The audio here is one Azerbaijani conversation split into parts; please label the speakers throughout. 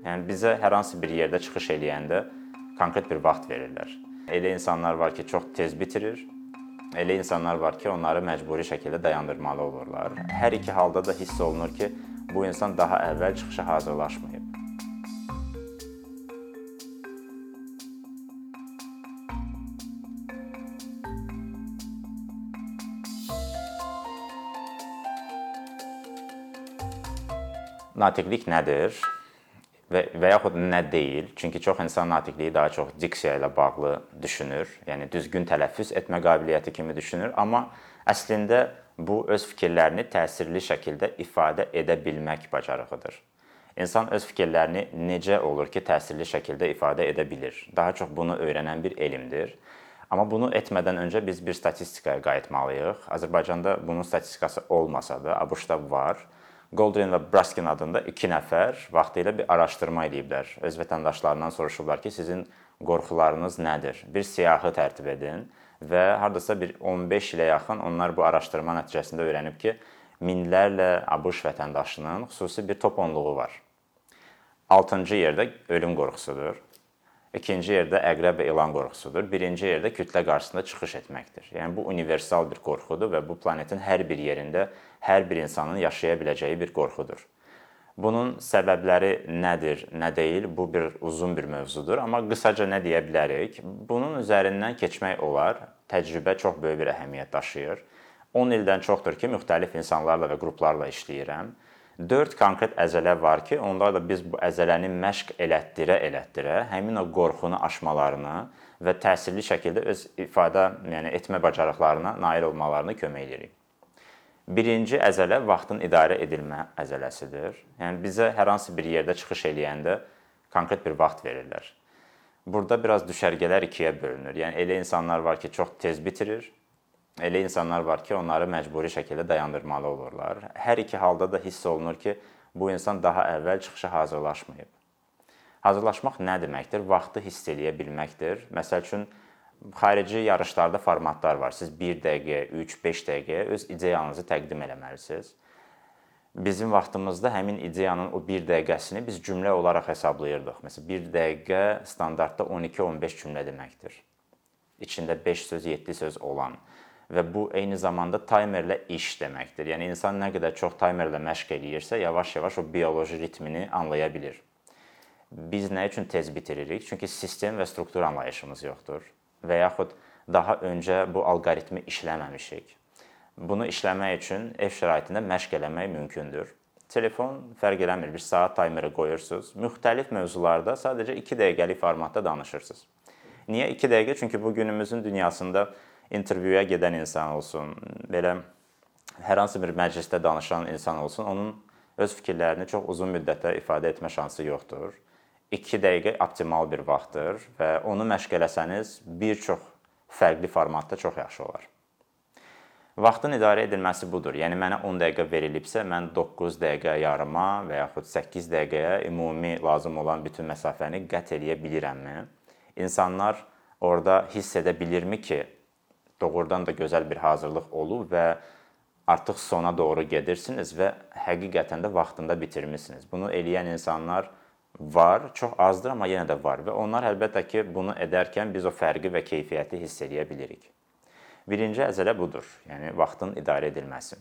Speaker 1: Yəni bizə hər hansı bir yerdə çıxış eləyəndə konkret bir vaxt verirlər. Elə insanlar var ki, çox tez bitirir. Elə insanlar var ki, onları məcburi şəkildə dayandırmalı olurlar. Hər iki halda da hiss olunur ki, bu insan daha əvvəl çıxışa hazırlaşmayıb. Natiqlik nədir? Və və yaxud nə deyil. Çünki çox insan natiqliyi daha çox diksiya ilə bağlı düşünür. Yəni düzgün tələffüz etmə qabiliyyəti kimi düşünür, amma əslində bu öz fikirlərini təsirli şəkildə ifadə edə bilmək bacarığıdır. İnsan öz fikirlərini necə olur ki, təsirli şəkildə ifadə edə bilir? Daha çox bunu öyrənən bir elmdir. Amma bunu etmədən öncə biz bir statistikaya qayıtmalıyıq. Azərbaycanda bunun statistikası olmasa da, ABŞ-da var. Goldrin və Braskin adında 2 nəfər vaxtilə bir araşdırma ediblər. Öz vətəndaşlarından soruşublar ki, sizin qorxularınız nədir? Bir siyahı tərtib edin və hardasa bir 15 ilə yaxın onlar bu araşdırma nəticəsində öyrənib ki, minlərlə ABŞ vətəndaşının xüsusi bir top onluğu var. 6-cı yerdə ölüm qorxusudur. İkinci yerdə əqrəb və ilan qorxusudur. Birinci yerdə kütlə qarşısında çıxış etməkdir. Yəni bu universal bir qorxudur və bu planetin hər bir yerində hər bir insanın yaşaya biləcəyi bir qorxudur. Bunun səbəbləri nədir, nə deyil? Bu bir uzun bir mövzudur, amma qısaca nə deyə bilərik? Bunun üzərindən keçmək olar. Təcrübə çox böyük bir əhəmiyyət daşıyır. 10 ildən çoxdur ki, müxtəlif insanlarla və qruplarla işləyirəm 4 konkret əzələ var ki, onlarla biz bu əzələni məşq elətdirə-elətdirə həmin o qorxunu aşmalarını və təsirli şəkildə öz ifadə, yəni etmə bacarıqlarına nail olmalarına kömək edirik. Birinci əzələ vaxtın idarə edilmə əzələsidir. Yəni bizə hər hansı bir yerdə çıxış eləyəndə konkret bir vaxt verirlər. Burada biraz düşərgələr ikiyə bölünür. Yəni elə insanlar var ki, çox tez bitirir, elə insanlar var ki, onları məcburi şəkildə dayandırmalı olurlar. Hər iki halda da hiss olunur ki, bu insan daha əvvəl çıxışa hazırlaşmayıb. Hazırlaşmaq nə deməkdir? Vaxtı hiss eləyə bilməkdir. Məsəl üçün xarici yarışlarda formatlar var. Siz 1 dəqiqə, 3, 5 dəqiqə öz ideyanızı təqdim etməlisiniz. Bizim vaxtımızda həmin ideyanın o 1 dəqiqəsini biz cümlə olaraq hesablayırdıq. Məsələn, 1 dəqiqə standartda 12-15 cümlə deməkdir. İçində 5 söz, 7 söz olan və bu eyni zamanda taymerlə iş deməkdir. Yəni insan nə qədər çox taymerlə məşq eləyirsə, yavaş-yavaş o bioloji ritmini anlaya bilir. Biz nə üçün tez bitiririk? Çünki sistem və struktur anlayışımız yoxdur və yaxud daha öncə bu alqoritmi işləməmişik. Bunu işləmək üçün ev şəraitində məşq eləmək mümkündür. Telefon fərq eləmir, bir saat taymeri qoyursunuz. Müxtəlif mövzularda sadəcə 2 dəqiqəlik formatda danışırsınız. Niyə 2 dəqiqə? Çünki bu günümüzün dünyasında intervyuya gedən insan olsun, belə hər hansı bir məclisdə danışan insan olsun, onun öz fikirlərini çox uzun müddətə ifadə etmə şansı yoxdur. 2 dəqiqə optimal bir vaxtdır və onu məşq eləsəniz bir çox fərqli formatda çox yaxşı olar. Vaxtın idarə edilməsi budur. Yəni mənə 10 dəqiqə verilibsə, mən 9 dəqiqə yarıma və yaxud 8 dəqiqəyə ümumi lazım olan bütün məsafəni qət eləyə bilirəmmi? İnsanlar orada hiss edə bilirmi ki, doğrudan da gözəl bir hazırlıq olub və artıq sona doğru gedirsiniz və həqiqətən də vaxtında bitirmisiniz. Bunu eləyən insanlar var, çox azdır, amma yenə də var və onlar əlbəttə ki, bunu edərkən biz o fərqi və keyfiyyəti hiss edə bilirik. Birinci əzələ budur, yəni vaxtın idarə edilməsi.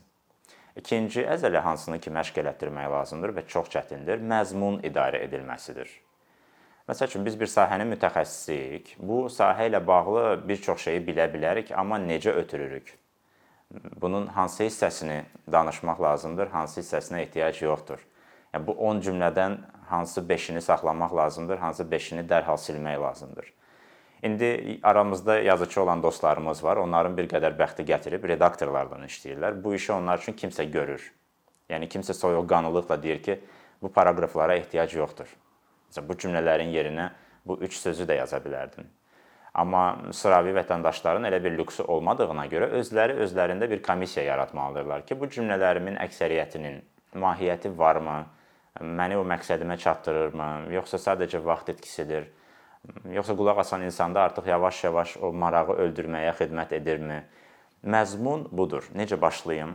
Speaker 1: İkinci əzələ hansını ki məşq elətdirmək lazımdır və çox çətindir, məzmun idarə edilməsidir. Məsəl üçün biz bir sahənin mütəxəssisiyik. Bu sahə ilə bağlı bir çox şeyi bilə bilərik, amma necə ötürürük? Bunun hansı hissəsini danışmaq lazımdır, hansı hissəsinə ehtiyac yoxdur? Yəni bu 10 cümlədən hansı 5-ini saxlamaq lazımdır, hansı 5-ini dərhal silmək lazımdır? İndi aramızda yazıçı olan dostlarımız var. Onların bir qədər bəxti gətirib redaktorlarla işləyirlər. Bu işi onlar üçün kimsə görür. Yəni kimsə soyuqqanlılıqla deyir ki, bu paraqraflara ehtiyac yoxdur. Məsələn, bu cümlələrin yerinə bu üç sözü də yaza bilərdin. Amma sıravi vətəndaşların elə bir lüksu olmadığına görə özləri özlərində bir komissiya yaratmalıdırlar ki, bu cümlələrimin əksəriyyətinin mahiyyəti varmı? Məni o məqsədimə çatdırırmı? Yoxsa sadəcə vaxt itkisidir? Yoxsa qulaq asan insanda artıq yavaş-yavaş o marağı öldürməyə xidmət edirmi? Məzmun budur. Necə başlayım?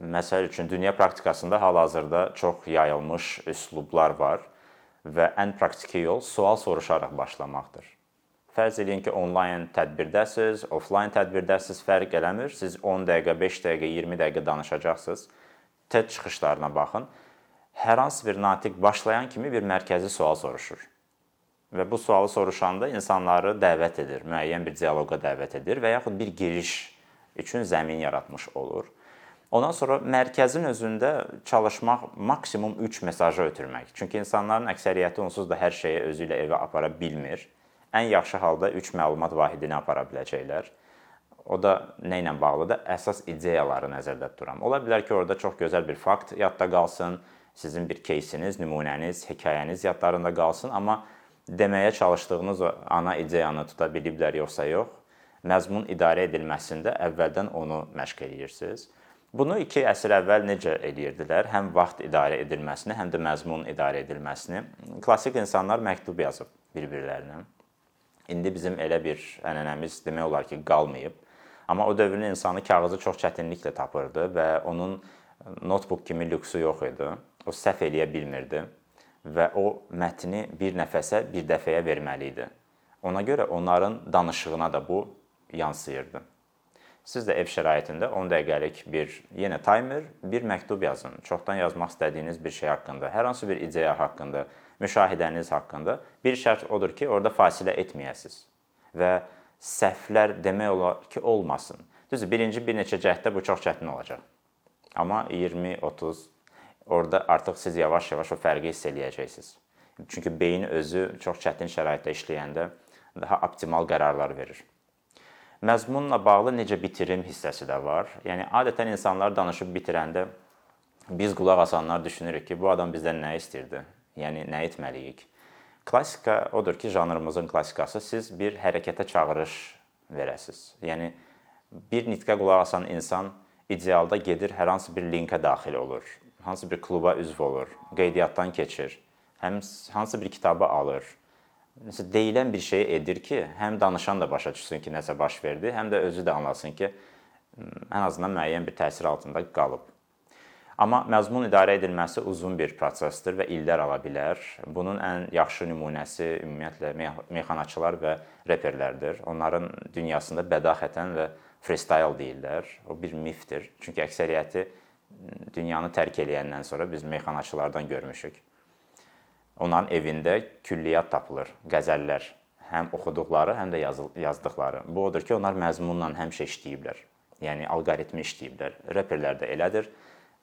Speaker 1: Məsəl üçün dünya praktikasında hal-hazırda çox yayılmış üslublar var və ən praktiki yol sual soruşaraq başlamaqdır. Fərz eləyin ki, onlayn tədbirdəsiz, offlayn tədbirdəsiz fərq eləmir. Siz 10 dəqiqə, 5 dəqiqə, 20 dəqiqə danışacaqsınız. TED çıxışlarına baxın. Hər hansı bir natiq başlayan kimi bir mərkəzi sual soruşur. Və bu sualı soruşanda insanları dəvət edir, müəyyən bir dialoqa dəvət edir və yaxud bir giriş üçün zəmin yaratmış olur. Ondan sonra mərkəzin özündə çalışmaq maksimum 3 mesajı ötürmək. Çünki insanların əksəriyyəti onsuz da hər şeyi özü ilə evə apara bilmir. Ən yaxşı halda 3 məlumat vahidini apara biləcəklər. O da nə ilə bağlıdır? Əsas ideyaları nəzərdə tuturam. Ola bilər ki, orada çox gözəl bir fakt yadda qalsın, sizin bir кейsiniz, nümunəniz, hekayəniz yadlarında qalsın, amma deməyə çalışdığınız o ana ideyanı tuta biliblər yoxsa yox, məzmun idarə edilməsində əvvəldən onu məşq edirsiniz. Bunu 2 əsr əvvəl necə eləyirdilər? Həm vaxt idarə edilməsini, həm də məzmun idarə edilməsini. Klassik insanlar məktub yazıb bir-birlərinə. İndi bizim elə bir ənənəmiz demək olar ki, qalmayıb. Amma o dövrün insanı kağızı çox çətinliklə tapırdı və onun notebook kimi lüksu yox idi. O səhv eləyə bilmirdi və o mətni bir nəfəsə bir dəfəyə verməli idi. Ona görə onların danışığına da bu yansıyırdı. Siz də ev şəraitində 10 dəqiqəlik bir yenə timer, bir məktub yazın. Çoxdan yazmaq istədiyiniz bir şey haqqında, hər hansı bir ideya haqqında, müşahidəniz haqqında. Bir şərt odur ki, orada fasilə etməyəsiniz və səhvlər demək olar ki, olmasın. Düzdür, birinci bir neçə cəhddə bu çox çətin olacaq. Amma 20, 30 orada artıq siz yavaş-yavaş o fərqi hiss eləyəcəksiniz. Çünki beyin özü çox çətin şəraitdə işləyəndə daha optimal qərarlar verir. Məzmunla bağlı necə bitirim hissəsi də var. Yəni adətən insanlar danışıb bitirəndə biz qulaq asanlar düşünürük ki, bu adam bizdən nə istəyirdi? Yəni nə etməliyik? Klassika odur ki, janrımızın klassikası siz bir hərəkətə çağırış verəsiz. Yəni bir nitqə qulaq asan insan idealda gedir, hər hansı bir linkə daxil olur. Hansı bir kluba üzv olur, qeydiyyatdan keçir, həm hansı bir kitabı alır, nəsə deyilən bir şey edir ki, həm danışan da başa düşsün ki, nəsə baş verdi, həm də özü də anlasın ki, ən azından müəyyən bir təsir altında qalıb. Amma məzmun idarə edilməsi uzun bir prosesdir və illər ala bilər. Bunun ən yaxşı nümunəsi ümumiyyətlə meyxanaçılar və reperlərdir. Onların dünyasında bədahətən və freestyle deyirlər. O bir mifdir. Çünki əksəriyyəti dünyanı tərk eləyəndən sonra biz meyxanaçılardan görmüşük. Onların evində külliyyat tapılır, qəzəllər, həm oxuduqları, həm də yazdıqları. Bu odur ki, onlar məzmunla həmişə işləyiblər. Yəni alqoritmi işləyiblər. Reperlər də elədir.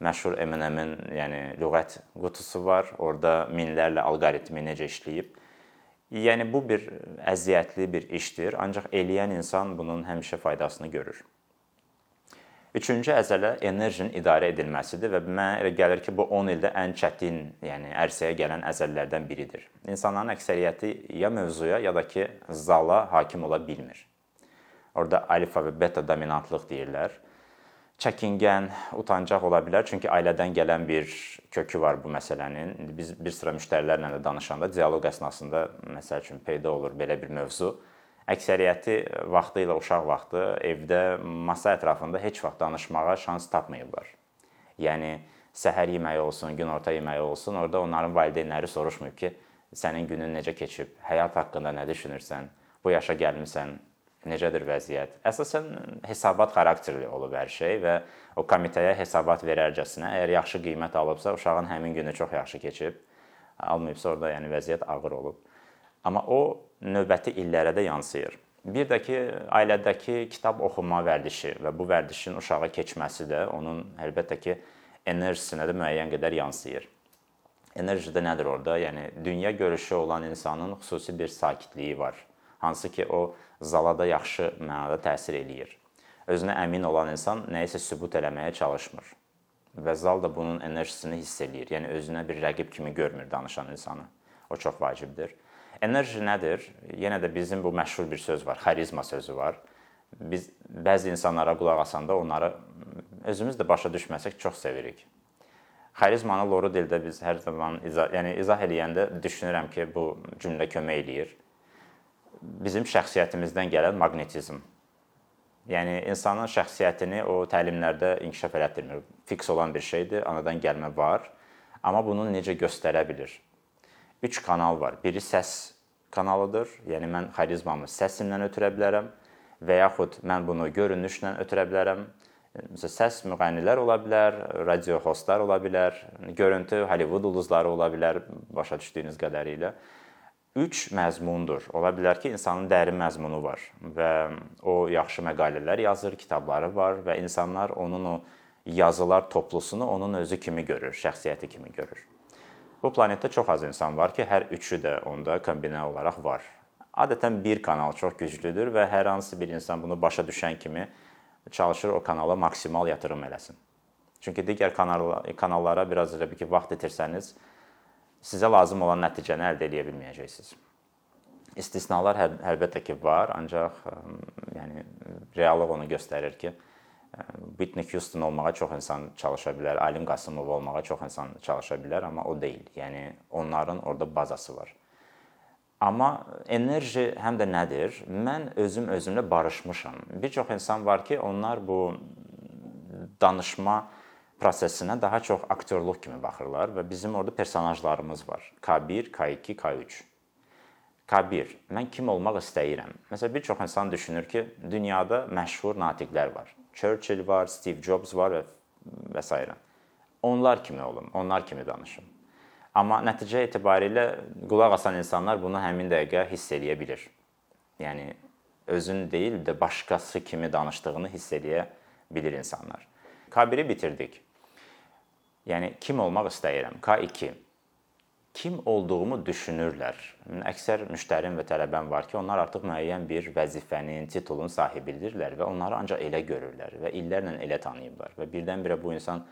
Speaker 1: Məşhur Eminem-in, yəni lüğət qutusu var. Orda minlərlə alqoritmi necə işləyib. Yəni bu bir əziyyətli bir işdir, ancaq eləyən insan bunun həmişə faydasını görür. Üçüncü əzələ enerjinin idarə edilməsidir və mənə elə gəlir ki, bu 10 ildə ən çətin, yəni ərsəyə gələn əzələlərdən biridir. İnsanların əksəriyyəti ya mövzuya, ya da ki, zala hakim ola bilmir. Orda alfa və beta dominantlıq deyirlər. Çəkingən, utancaq ola bilər, çünki ailədən gələn bir kökü var bu məsələnin. Biz bir sıra müştərilərlə də danışanda dialoq əsnasında məsəl üçün peyda olur belə bir mövzu əksəriyyəti vaxtı ilə uşaq vaxtı evdə masa ətrafında heç vaxt danışmağa şans tapmayıblar. Yəni səhər yeməyi olsun, günorta yeməyi olsun, orada onların valideynləri soruşmayıb ki, sənin günün necə keçib, həyat haqqında nə düşünürsən, bu yaşa gəlmisən, necədir vəziyyət? Əsasən hesabat xarakterli olub hər şey və o komitəyə hesabat verərcəsinə əgər yaxşı qiymət alıbsa, uşağın həmin günü çox yaxşı keçib, almayıbsa orada yəni vəziyyət ağır olub. Amma o növbəti illərə də yansıyır. Bir də ki, ailədəki kitab oxuma vərdişi və bu vərdişin uşağa keçməsi də onun əlbəttə ki, enerjisinə də müəyyən qədər yansıyır. Enerji də nədir orada? Yəni dünya görüşü olan insanın xüsusi bir sakitliyi var. Hansı ki, o zalada yaxşı mənada təsir eləyir. Özünə əmin olan insan nəyisə sübut eləməyə çalışmır. Və zal da bunun enerjisini hiss eləyir. Yəni özünə bir rəqib kimi görmür danışan insanı. O çox vacibdir. Enerji nədir? Yenə də bizim bu məşhur bir söz var, xarizma sözü var. Biz bəzi insanlara qulaq asanda onları özümüz də başa düşməsək çox sevirik. Xarizmanı loru dildə biz hər zaman izah, yəni izah eləyəndə düşünürəm ki, bu cümlə kömək eləyir. Bizim şəxsiyyətimizdən gələn maqnetizm. Yəni insanın şəxsiyyətini o təlimlərdə inkişaf elətdirmir. Fiks olan bir şeydir, anadan gəlmə var, amma bunu necə göstərə bilir? 3 kanal var. Biri səs kanalıdır. Yəni mən xarizmamı səsimlə ötürə bilərəm və yaxud mən bunu görünüşlə ötürə bilərəm. Məsələn, səs müğənnilər ola bilər, radio hostlar ola bilər, görüntü Hollywood ulduzları ola bilər, başa düşdüyünüz qədərilə. 3 məzmundur. Ola bilər ki, insanın dərin məzmunu var və o yaxşı məqalələr yazır, kitabları var və insanlar onun o yazılar toplusunu onun özü kimi görür, şəxsiyyəti kimi görür. Bu planetdə çox az insan var ki, hər üçü də onda kombinə olaraq var. Adətən bir kanal çox güclüdür və hər hansı bir insan bunu başa düşən kimi çalışır o kanala maksimal yatırım eləsin. Çünki digər kanallara biraz elə bir ki, vaxt itirsəniz, sizə lazım olan nəticəni əldə edə bilməyəcəksiniz. İstisnalar hər, əlbəttə ki var, ancaq yəni reallıq onu göstərir ki, Whitney Houston olmağa çox insan çalışa bilər, Alim Qasımov olmağa çox insan çalışa bilər, amma o deyil. Yəni onların orada bazası var. Amma enerji həm də nədir? Mən özüm özümlə barışmışam. Bir çox insan var ki, onlar bu danışma prosesinə daha çox aktyorluq kimi baxırlar və bizim orada personajlarımız var. K1, K2, K3. K1. Mən kim olmaq istəyirəm? Məsələn, bir çox insan düşünür ki, dünyada məşhur natiqlər var. Churchill var, Steve Jobs var və və s. Onlar kimi olum, onlar kimi danışım. Amma nəticə etibarilə qulaq asan insanlar bunu həmin dəqiqə hiss eləyə bilir. Yəni özün deyil də başqası kimi danışdığını hiss eləyə bilir insanlar. K1-i bitirdik. Yəni kim olmaq istəyirəm? K2. Kim olduğumu düşünürlər. Əksər müştərim və tələbəm var ki, onlar artıq müəyyən bir vəzifənin, titulun sahibidirlər və onları ancaq elə görürlər və illərlə elə tanıyıblar və birdən-birə bu insan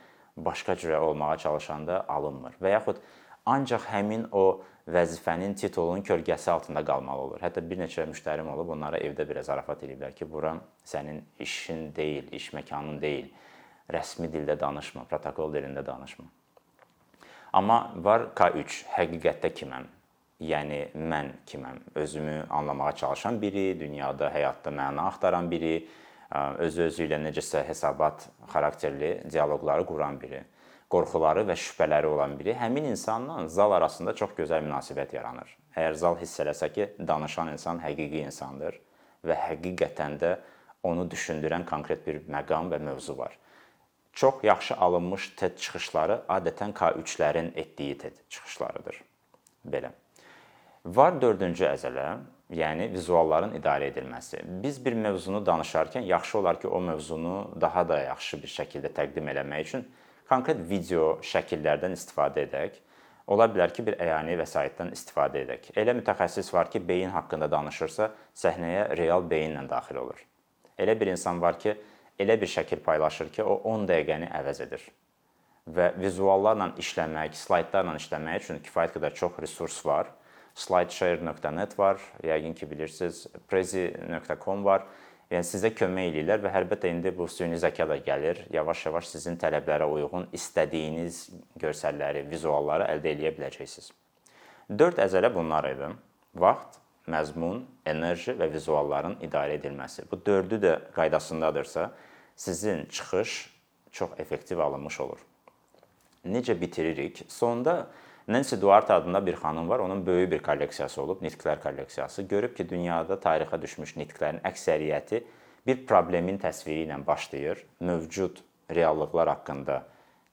Speaker 1: başqa cürə olmağa çalışanda alınmır. Və yaxud ancaq həmin o vəzifənin, titulun kölgəsi altında qalmalı olur. Hətta bir neçə müştərim olub, onlara evdə belə zarafat ediblər ki, bura sənin işin deyil, iş məkanın deyil rəsmi dildə danışma, protokol dilində danışma. Amma var K3, həqiqətdə kiməm? Yəni mən kiməm? Özümü anlamağa çalışan biri, dünyada, həyatda məna axtaran biri, özü-özü ilə necəsə hesabat xarakterli dialoqları quran biri, qorxuları və şübhələri olan biri, həmin insanla zal arasında çox gözəl münasibət yaranır. Əgər zal hiss eləsə ki, danışan insan həqiqi insandır və həqiqətən də onu düşündürən konkret bir məqam və mövzu var. Çox yaxşı alınmış TED çıxışları adətən K3-lərin etdiyi TED çıxışlarıdır. Belə. Var dördüncü əzələ, yəni vizualların idarə edilməsi. Biz bir mövzunu danışarkən yaxşı olar ki, o mövzunu daha da yaxşı bir şəkildə təqdim eləmək üçün konkret video şəkillərdən istifadə edək. Ola bilər ki, bir əyani vəsaitdən istifadə edək. Elə mütəxəssis var ki, beyin haqqında danışırsa, səhnəyə real beyinlə daxil olur. Elə bir insan var ki, elə bir şəkil paylaşır ki, o 10 dəqiqəni əvəz edir. Və vizuallarla işləmək, slaydlarla işləmək üçün kifayət qədər çox resurs var. slideshare.net var, yəqin ki bilirsiniz, prezi.com var. Yəni sizə kömək eləyirlər və əlbəttə indi bu süni zəka da gəlir. Yavaş-yavaş sizin tələblərə uyğun istədiyiniz görsəlləri, vizualları əldə edə biləcəksiniz. 4 əzələ bunlar idi. Vaxt, məzmun, enerji və vizualların idarə edilməsi. Bu dördü də qaydasındadırsa, sizin çıxış çox effektiv alınmış olur. Necə bitiririk? Sonda Nancy Duarte adında bir xanım var. Onun böyük bir kolleksiyası olub, nitqlər kolleksiyası. Görüb ki, dünyada tarixə düşmüş nitqlərin əksəriyyəti bir problemin təsviri ilə başlayır, mövcud reallıqlar haqqında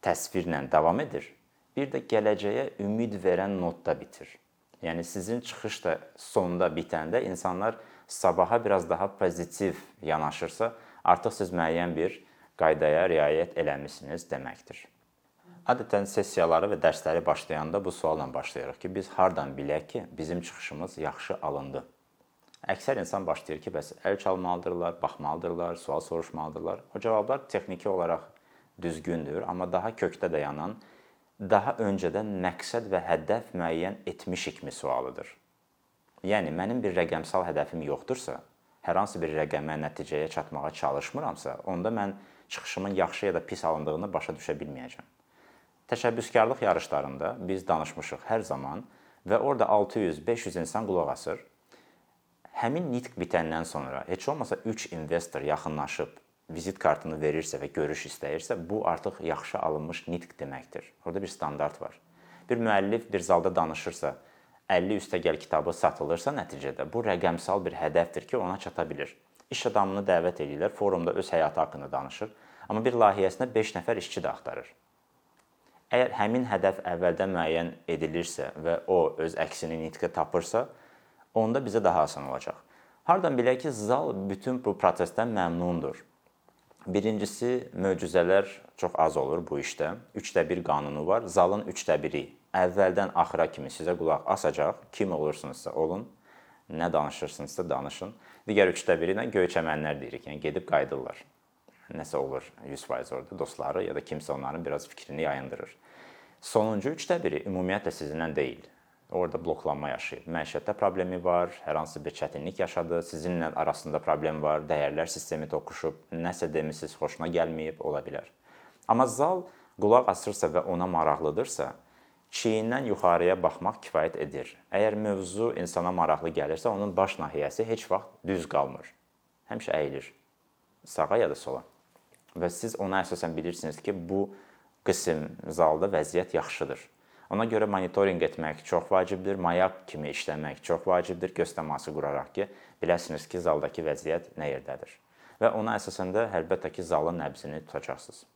Speaker 1: təsvirlə davam edir. Bir də gələcəyə ümid verən notda bitir. Yəni sizin çıxış da sonda bitəndə insanlar sabaha biraz daha pozitiv yanaşırsa, artıq siz müəyyən bir qaydaya riayət eləmisiniz deməkdir. Adətən sessiyaları və dərsləri başlayanda bu sualla başlayırıq ki, biz hardan bilək ki, bizim çıxışımız yaxşı alındı? Əksər insan başlayır ki, bəs əl çalmalıdırlar, baxmalıdırlar, sual soruşmalıdırlar. O cavablar texniki olaraq düzgündür, amma daha kökdə dayanan, daha öncədən məqsəd və hədəf müəyyən etmişikmi sualıdır. Yəni mənim bir rəqəmsal hədəfim yoxdursa, hər hansı bir rəqəmə, nəticəyə çatmağa çalışmıramsa, onda mən çıxışımın yaxşı ya da pis alındığını başa düşə bilməyəcəm. Təşəbbüskarlıq yarışlarında biz danışmışıq hər zaman və orada 600-500 insan qulaq asır. Həmin nitq bitəndən sonra heç olmasa 3 investor yaxınlaşıb vizit kartını verirsə və görüş istəyirsə, bu artıq yaxşı alınmış nitq deməkdir. Orada bir standart var. Bir müəllif bir zalda danışırsa, 50 üstəgəl kitabı satılırsa nəticədə bu rəqəmsal bir hədəfdir ki, ona çata bilir. İş adamını dəvət edirlər, forumda öz həyatı haqqında danışır, amma bir layihəsində 5 nəfər işçi də axtarır. Əgər həmin hədəf əvvəldən müəyyən edilirsə və o öz əksini nitqə tapırsa, onda bizə daha asan olacaq. Hardan bilək ki, zal bütün bu prosesdən məmnundur. Birincisi, möcüzələr çox az olur bu işdə. 3də 1 qanunu var. Zalın 3də 1-i əvvəldən axıra kimi sizə qulaq asacaq. Kim olursunuzsa olun, nə danışırsınızsa danışın. Digər 3də 1-i ilə göyçəmənlər deyirik. Yəni gedib qayıdırlar. Nəsə olur 100% orada dostları ya da kimsə onların biraz fikrini yayındırır. Sonuncu 3də 1-i ümumiyyətlə sizinlə deyil orada bloklanma yaşayır. Məişətdə problemi var, hər hansı bir çətinlik yaşadı, sizinlə arasında problem var, dəyərlər sistemi toqquşub, nəsə demisiniz, xoşuna gəlməyib ola bilər. Amma zal qulaq asırsa və ona maraqlıdırsa, çiyindən yuxarıya baxmaq kifayət edir. Əgər mövzu insana maraqlı gəlirsə, onun baş nahiyəsi heç vaxt düz qalmır. Həmişə əyilir sağa ya da sola. Və siz ona əsasən bilirsiniz ki, bu qism zalda vəziyyət yaxşıdır. Ona görə monitorinq etmək çox vacibdir, mayak kimi işləmək çox vacibdir, göz təması quraraq ki, biləsiniz ki, zaldakı vəziyyət nə yerdədir. Və ona əsasən də əlbəttə ki, zalın nəbzini tutacaqsınız.